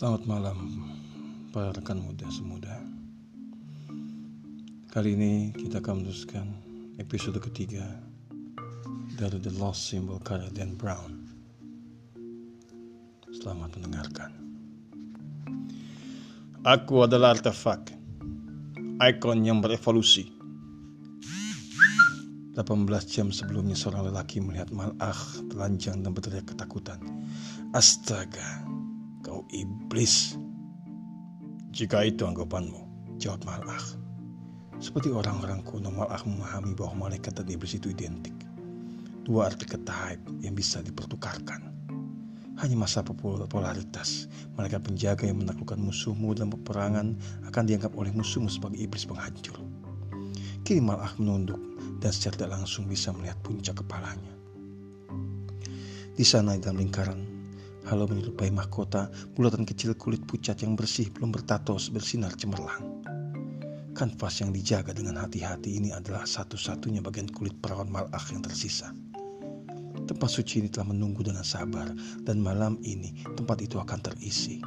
Selamat malam para rekan muda semuda. Kali ini kita akan meneruskan episode ketiga dari The Lost Symbol karya Dan Brown. Selamat mendengarkan. Aku adalah artefak Ikon yang berevolusi. 18 jam sebelumnya seorang lelaki melihat Malach telanjang dan berteriak ketakutan. Astaga, kau iblis. Jika itu anggapanmu, jawab Malach. Seperti orang-orang kuno, Malach memahami bahwa malaikat dan iblis itu identik. Dua arti kata yang bisa dipertukarkan. Hanya masa popularitas, malaikat penjaga yang menaklukkan musuhmu dalam peperangan akan dianggap oleh musuhmu sebagai iblis penghancur. Kini Malach menunduk dan secara tidak langsung bisa melihat puncak kepalanya. Di sana dalam lingkaran, halo menyerupai mahkota, bulatan kecil kulit pucat yang bersih belum bertato bersinar cemerlang. Kanvas yang dijaga dengan hati-hati ini adalah satu-satunya bagian kulit perawan malak yang tersisa. Tempat suci ini telah menunggu dengan sabar dan malam ini tempat itu akan terisi.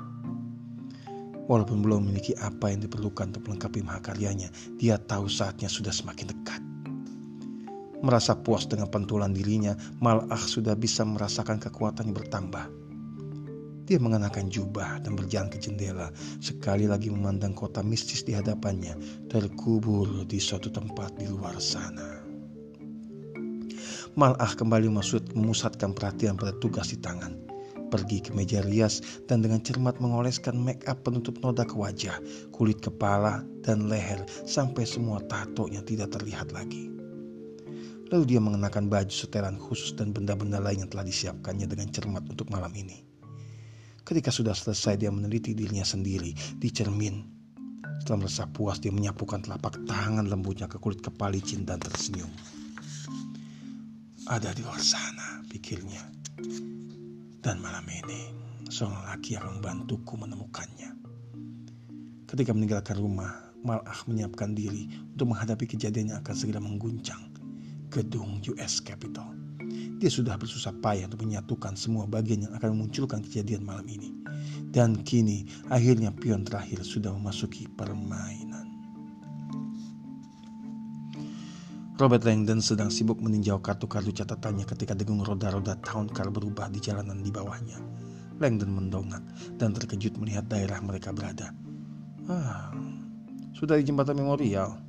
Walaupun belum memiliki apa yang diperlukan untuk melengkapi mahakaryanya, dia tahu saatnya sudah semakin dekat. Merasa puas dengan pentulan dirinya, Malach sudah bisa merasakan kekuatannya bertambah. Dia mengenakan jubah dan berjalan ke jendela, sekali lagi memandang kota mistis di hadapannya, terkubur di suatu tempat di luar sana. Malach kembali maksud memusatkan perhatian pada tugas di tangan. Pergi ke meja rias dan dengan cermat mengoleskan make up penutup noda ke wajah, kulit kepala, dan leher sampai semua tato yang tidak terlihat lagi. Lalu dia mengenakan baju setelan khusus dan benda-benda lain yang telah disiapkannya dengan cermat untuk malam ini. Ketika sudah selesai dia meneliti dirinya sendiri di cermin. Setelah merasa puas dia menyapukan telapak tangan lembutnya ke kulit kepala licin dan tersenyum. Ada di luar sana, pikirnya. Dan malam ini seorang laki akan membantuku menemukannya. Ketika meninggalkan rumah, Malach menyiapkan diri untuk menghadapi kejadian yang akan segera mengguncang gedung US Capitol. Dia sudah bersusah payah untuk menyatukan semua bagian yang akan memunculkan kejadian malam ini. Dan kini akhirnya pion terakhir sudah memasuki permainan. Robert Langdon sedang sibuk meninjau kartu-kartu catatannya ketika dengung roda-roda tahun car berubah di jalanan di bawahnya. Langdon mendongak dan terkejut melihat daerah mereka berada. Ah, sudah di jembatan memorial.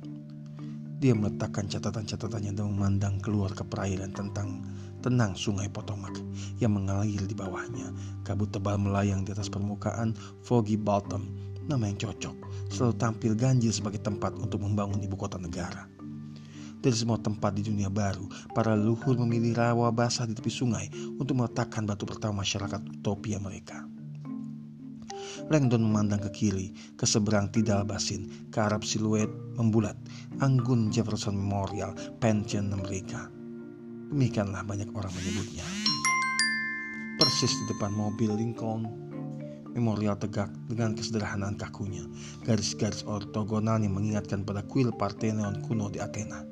Dia meletakkan catatan-catatannya dan memandang keluar ke perairan tentang tenang sungai Potomac yang mengalir di bawahnya. Kabut tebal melayang di atas permukaan Foggy Bottom, nama yang cocok, selalu tampil ganjil sebagai tempat untuk membangun ibu kota negara. Dari semua tempat di dunia baru, para leluhur memilih rawa basah di tepi sungai untuk meletakkan batu pertama masyarakat utopia mereka. Langdon memandang ke kiri, ke seberang Tidal Basin, ke arah siluet membulat, Anggun Jefferson Memorial, Pension Amerika. Demikianlah banyak orang menyebutnya. Persis di depan mobil Lincoln, memorial tegak dengan kesederhanaan kakunya, garis-garis ortogonal yang mengingatkan pada kuil Parthenon kuno di Athena.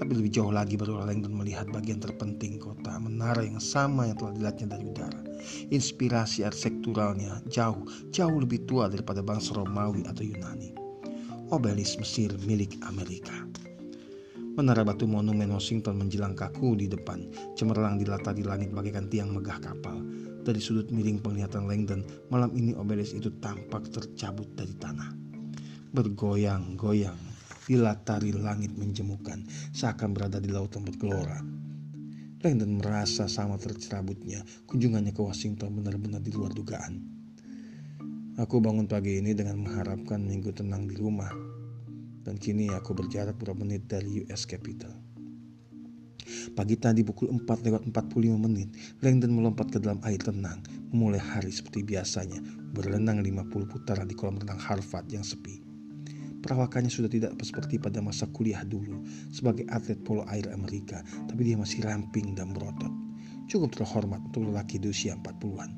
Tapi lebih jauh lagi baru Langdon melihat bagian terpenting kota menara yang sama yang telah dilihatnya dari udara. Inspirasi arsitekturalnya jauh, jauh lebih tua daripada bangsa Romawi atau Yunani. Obelis Mesir milik Amerika. Menara batu monumen Washington menjelang kaku di depan, cemerlang dilatari langit bagaikan tiang megah kapal. Dari sudut miring penglihatan Langdon, malam ini obelis itu tampak tercabut dari tanah. Bergoyang-goyang dilatari langit menjemukan, seakan berada di lautan bergelora. Langdon merasa sama tercerabutnya, kunjungannya ke Washington benar-benar di luar dugaan. Aku bangun pagi ini dengan mengharapkan minggu tenang di rumah, dan kini aku berjarak beberapa menit dari US Capitol. Pagi tadi pukul 4 lewat 45 menit, Langdon melompat ke dalam air tenang, memulai hari seperti biasanya, berenang 50 putaran di kolam renang Harvard yang sepi. Perawakannya sudah tidak seperti pada masa kuliah dulu sebagai atlet polo air Amerika, tapi dia masih ramping dan berotot. Cukup terhormat untuk lelaki di usia 40-an.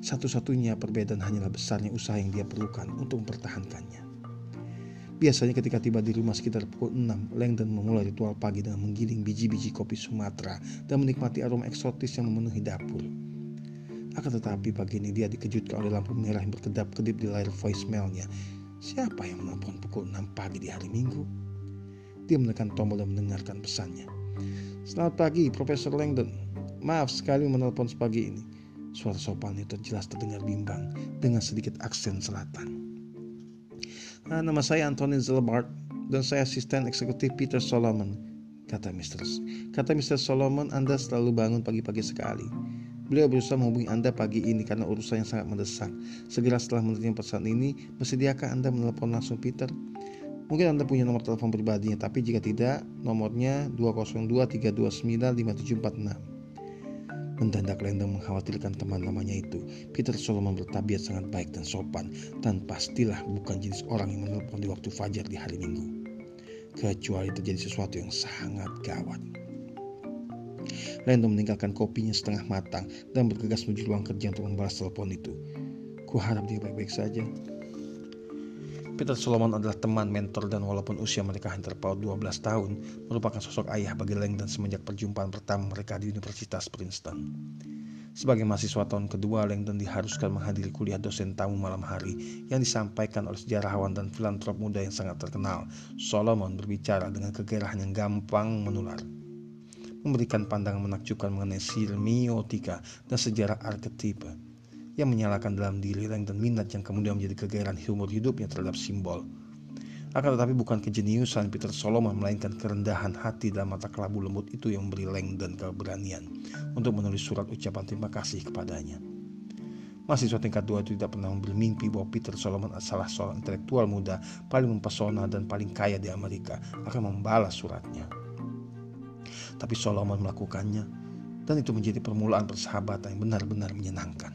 Satu-satunya perbedaan hanyalah besarnya usaha yang dia perlukan untuk mempertahankannya. Biasanya ketika tiba di rumah sekitar pukul 6, Langdon memulai ritual pagi dengan menggiling biji-biji kopi Sumatera dan menikmati aroma eksotis yang memenuhi dapur. Akan tetapi pagi ini dia dikejutkan oleh lampu merah yang berkedap-kedip di layar voicemailnya. Siapa yang menelpon pukul 6 pagi di hari Minggu? Dia menekan tombol dan mendengarkan pesannya. Selamat pagi, Profesor Langdon. Maaf sekali menelpon sepagi ini. Suara sopan itu jelas terdengar bimbang dengan sedikit aksen selatan. Nah, nama saya Anthony Zelbart dan saya asisten eksekutif Peter Solomon, kata Mr. Kata Mr. Solomon, Anda selalu bangun pagi-pagi sekali. Beliau berusaha menghubungi Anda pagi ini karena urusan yang sangat mendesak. Segera setelah menerima pesan ini, bersediakah Anda menelpon langsung Peter? Mungkin Anda punya nomor telepon pribadinya, tapi jika tidak, nomornya 202-329-5746. Mendadak mengkhawatirkan teman-temannya itu. Peter Solomon bertabiat sangat baik dan sopan, dan pastilah bukan jenis orang yang menelpon di waktu fajar di hari Minggu. Kecuali terjadi sesuatu yang sangat gawat. Lendo meninggalkan kopinya setengah matang dan bergegas menuju ruang kerja untuk membalas telepon itu. Ku harap dia baik-baik saja. Peter Solomon adalah teman, mentor, dan walaupun usia mereka hanya terpaut 12 tahun, merupakan sosok ayah bagi Langdon semenjak perjumpaan pertama mereka di Universitas Princeton. Sebagai mahasiswa tahun kedua, Langdon diharuskan menghadiri kuliah dosen tamu malam hari yang disampaikan oleh sejarawan dan filantrop muda yang sangat terkenal. Solomon berbicara dengan kegerahan yang gampang menular memberikan pandangan menakjubkan mengenai semiotika dan sejarah arketipe yang menyalakan dalam diri Lang dan minat yang kemudian menjadi kegairan humor hidupnya terhadap simbol. Akan tetapi bukan kejeniusan Peter Solomon melainkan kerendahan hati dalam mata kelabu lembut itu yang memberi Lang dan keberanian untuk menulis surat ucapan terima kasih kepadanya. Mahasiswa tingkat dua itu tidak pernah bermimpi bahwa Peter Solomon adalah seorang intelektual muda paling mempesona dan paling kaya di Amerika akan membalas suratnya. Tapi Solomon melakukannya dan itu menjadi permulaan persahabatan yang benar-benar menyenangkan.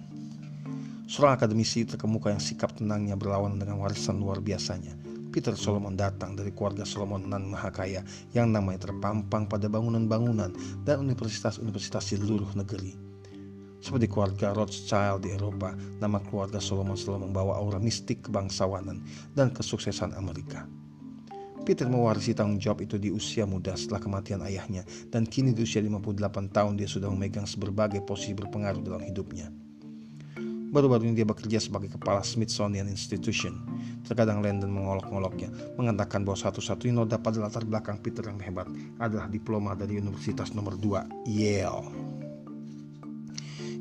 Seorang akademisi terkemuka yang sikap tenangnya berlawan dengan warisan luar biasanya. Peter Solomon datang dari keluarga Solomon nan Mahakaya yang namanya terpampang pada bangunan-bangunan dan universitas-universitas di seluruh negeri. Seperti keluarga Rothschild di Eropa, nama keluarga Solomon selalu membawa aura mistik kebangsawanan dan kesuksesan Amerika. Peter mewarisi tanggung jawab itu di usia muda setelah kematian ayahnya dan kini di usia 58 tahun dia sudah memegang berbagai posisi berpengaruh dalam hidupnya. Baru-baru ini dia bekerja sebagai kepala Smithsonian Institution. Terkadang Landon mengolok-ngoloknya, mengatakan bahwa satu-satunya noda pada latar belakang Peter yang hebat adalah diploma dari Universitas nomor 2, Yale.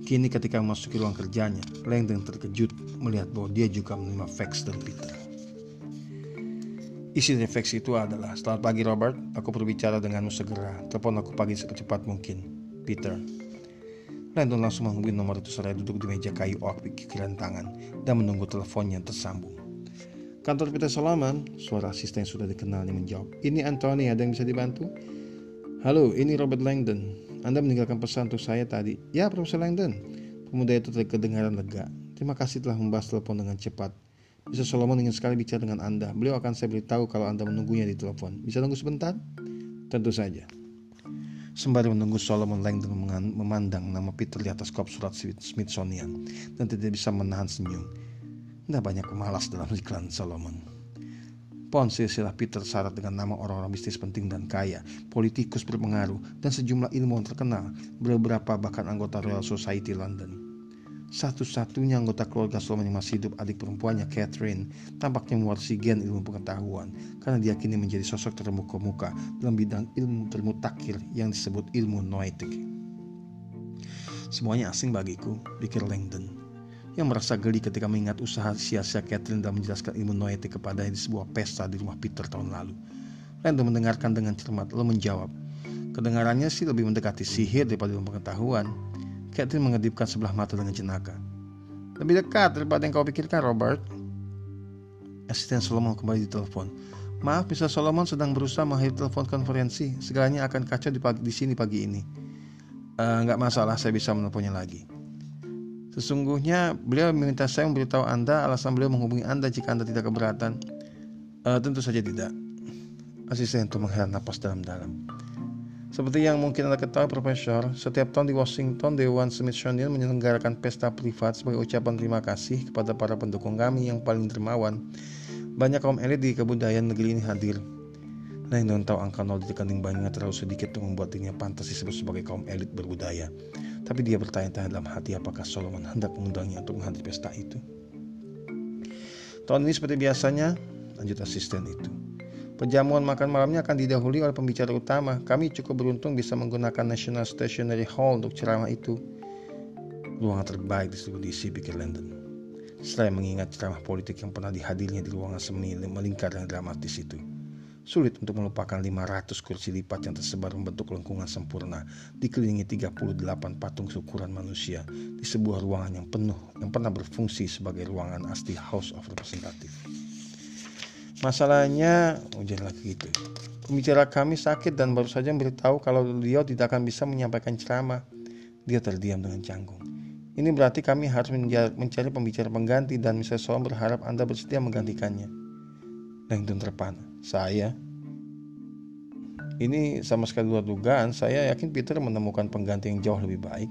Kini ketika memasuki ruang kerjanya, Langdon terkejut melihat bahwa dia juga menerima fax dari Peter. Isi fax itu adalah, Selamat pagi Robert, aku berbicara denganmu segera. Telepon aku pagi secepat mungkin. Peter. Landon langsung menghubungi nomor itu seraya duduk di meja kayu oak di kiri tangan dan menunggu teleponnya tersambung. Kantor Peter Solomon, suara asisten yang sudah dikenalnya menjawab. Ini Anthony, ada yang bisa dibantu? Halo, ini Robert Langdon. Anda meninggalkan pesan untuk saya tadi. Ya, Profesor Langdon. Pemuda itu terkedengaran lega. Terima kasih telah membahas telepon dengan cepat. Bisa Solomon ingin sekali bicara dengan Anda. Beliau akan saya beritahu kalau Anda menunggunya di telepon. Bisa tunggu sebentar? Tentu saja. Sembari menunggu Solomon Langdon memandang nama Peter di atas kop surat Smithsonian dan tidak bisa menahan senyum. Tidak banyak pemalas dalam iklan Solomon. Pohon silsilah Peter syarat dengan nama orang-orang bisnis penting dan kaya, politikus berpengaruh, dan sejumlah ilmuwan terkenal, beberapa bahkan anggota Royal Society London. Satu-satunya anggota keluarga Solomon yang masih hidup adik perempuannya Catherine tampaknya mewarisi gen ilmu pengetahuan karena dia kini menjadi sosok termuka-muka dalam bidang ilmu termutakhir yang disebut ilmu noetik. Semuanya asing bagiku, pikir Langdon yang merasa geli ketika mengingat usaha sia-sia Catherine dalam menjelaskan ilmu noetik kepadanya di sebuah pesta di rumah Peter tahun lalu. Langdon mendengarkan dengan cermat lalu menjawab, kedengarannya sih lebih mendekati sihir daripada ilmu pengetahuan. Catherine mengedipkan sebelah mata dengan jenaka. Lebih dekat daripada yang kau pikirkan, Robert. Asisten Solomon kembali di telepon. Maaf, Mr. Solomon sedang berusaha mengakhiri telepon konferensi. Segalanya akan kacau di, pagi, di sini pagi ini. Uh, masalah, saya bisa menelponnya lagi. Sesungguhnya beliau meminta saya memberitahu Anda alasan beliau menghubungi Anda jika Anda tidak keberatan. Uh, tentu saja tidak. Asisten itu menghela napas dalam-dalam. Seperti yang mungkin Anda ketahui, Profesor, setiap tahun di Washington, Dewan Smithsonian menyelenggarakan pesta privat sebagai ucapan terima kasih kepada para pendukung kami yang paling dermawan. Banyak kaum elit di kebudayaan negeri ini hadir. Nah, yang tahu angka nol di rekening banknya terlalu sedikit untuk membuat dirinya pantas disebut sebagai kaum elit berbudaya. Tapi dia bertanya-tanya dalam hati apakah Solomon hendak mengundangnya untuk menghadiri pesta itu. Tahun ini seperti biasanya, lanjut asisten itu. Perjamuan makan malamnya akan didahului oleh pembicara utama. Kami cukup beruntung bisa menggunakan National Stationery Hall untuk ceramah itu. Ruangan terbaik di seluruh DC, pikir Landon. Setelah mengingat ceramah politik yang pernah dihadirinya di ruangan semi melingkar yang dramatis itu. Sulit untuk melupakan 500 kursi lipat yang tersebar membentuk lengkungan sempurna dikelilingi 38 patung ukuran manusia di sebuah ruangan yang penuh yang pernah berfungsi sebagai ruangan asli House of Representative. Masalahnya, ujar lagi gitu. Pembicara kami sakit dan baru saja memberitahu kalau beliau tidak akan bisa menyampaikan ceramah. Dia terdiam dengan canggung. Ini berarti kami harus mencari pembicara pengganti dan Mr. Solom berharap Anda bersedia menggantikannya. Langdon terpana. Saya ini sama sekali luar dugaan. Saya yakin Peter menemukan pengganti yang jauh lebih baik.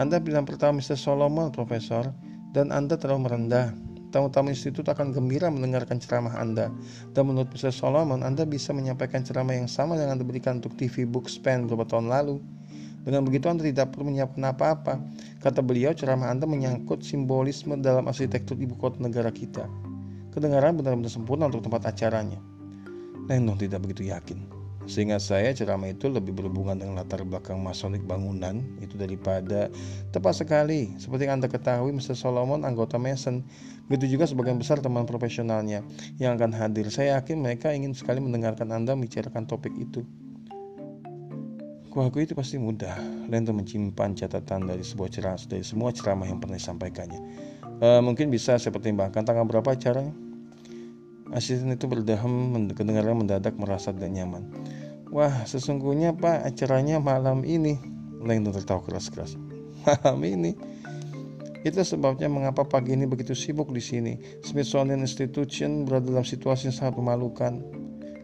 Anda bilang pertama Mr. Solomon, Profesor, dan Anda terlalu merendah. Tamu-tamu institut akan gembira mendengarkan ceramah Anda. Dan menurut Mr. Solomon, Anda bisa menyampaikan ceramah yang sama yang Anda berikan untuk TV Bookspan beberapa tahun lalu. Dengan begitu Anda tidak perlu menyiapkan apa-apa. Kata beliau, ceramah Anda menyangkut simbolisme dalam arsitektur ibu kota negara kita. Kedengaran benar-benar sempurna untuk tempat acaranya. Lenong tidak begitu yakin. Sehingga saya ceramah itu lebih berhubungan dengan latar belakang masonik bangunan itu daripada tepat sekali. Seperti yang Anda ketahui, Mr. Solomon anggota Mason. Begitu juga sebagian besar teman profesionalnya yang akan hadir. Saya yakin mereka ingin sekali mendengarkan Anda membicarakan topik itu. Kuaku itu pasti mudah. Lento menyimpan catatan dari sebuah ceramah dari semua ceramah yang pernah disampaikannya. E, mungkin bisa saya pertimbangkan tanggal berapa acaranya? Asisten itu berdaham kedengaran mendadak merasa tidak nyaman. Wah, sesungguhnya Pak, acaranya malam ini. Langdon tertawa keras-keras. Malam ini? Itu sebabnya mengapa pagi ini begitu sibuk di sini. Smithsonian Institution berada dalam situasi yang sangat memalukan.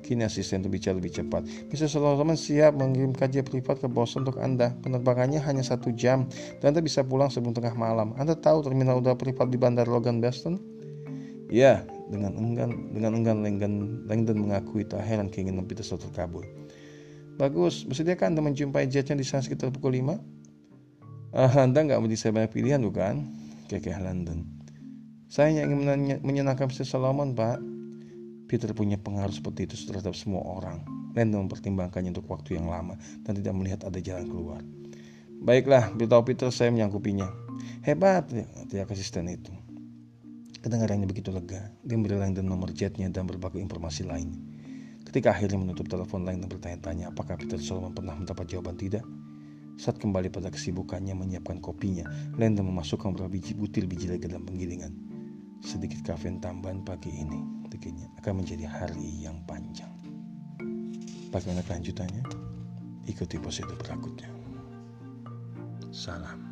Kini asisten itu bicara lebih cepat. Bisa teman siap mengirim kajian privat ke Boston untuk Anda. Penerbangannya hanya satu jam dan Anda bisa pulang sebelum tengah malam. Anda tahu terminal udara privat di Bandar Logan, Boston? Ya, dengan enggan dengan enggan Langdon, Langdon mengakui tak heran keinginan Peter Stotter Bagus, bersediakah Anda menjumpai jetnya di sana sekitar pukul 5? Ah, anda nggak saya banyak pilihan bukan? Kekeh London. Saya ingin menyenangkan Mr. Solomon, Pak. Peter punya pengaruh seperti itu terhadap semua orang. Landon mempertimbangkannya untuk waktu yang lama dan tidak melihat ada jalan keluar. Baiklah, beritahu Peter saya menyangkupinya. Hebat, tidak asisten itu. Kedengarannya begitu lega, dia memberi Langdon nomor jetnya dan berbagai informasi lain. Ketika akhirnya menutup telepon Langdon bertanya-tanya apakah Peter Solomon pernah mendapat jawaban tidak. Saat kembali pada kesibukannya menyiapkan kopinya, Langdon memasukkan beberapa biji butir biji lagi dalam penggilingan. Sedikit kafein tambahan pagi ini, pikirnya, akan menjadi hari yang panjang. Bagaimana kelanjutannya? Ikuti episode berikutnya. Salam.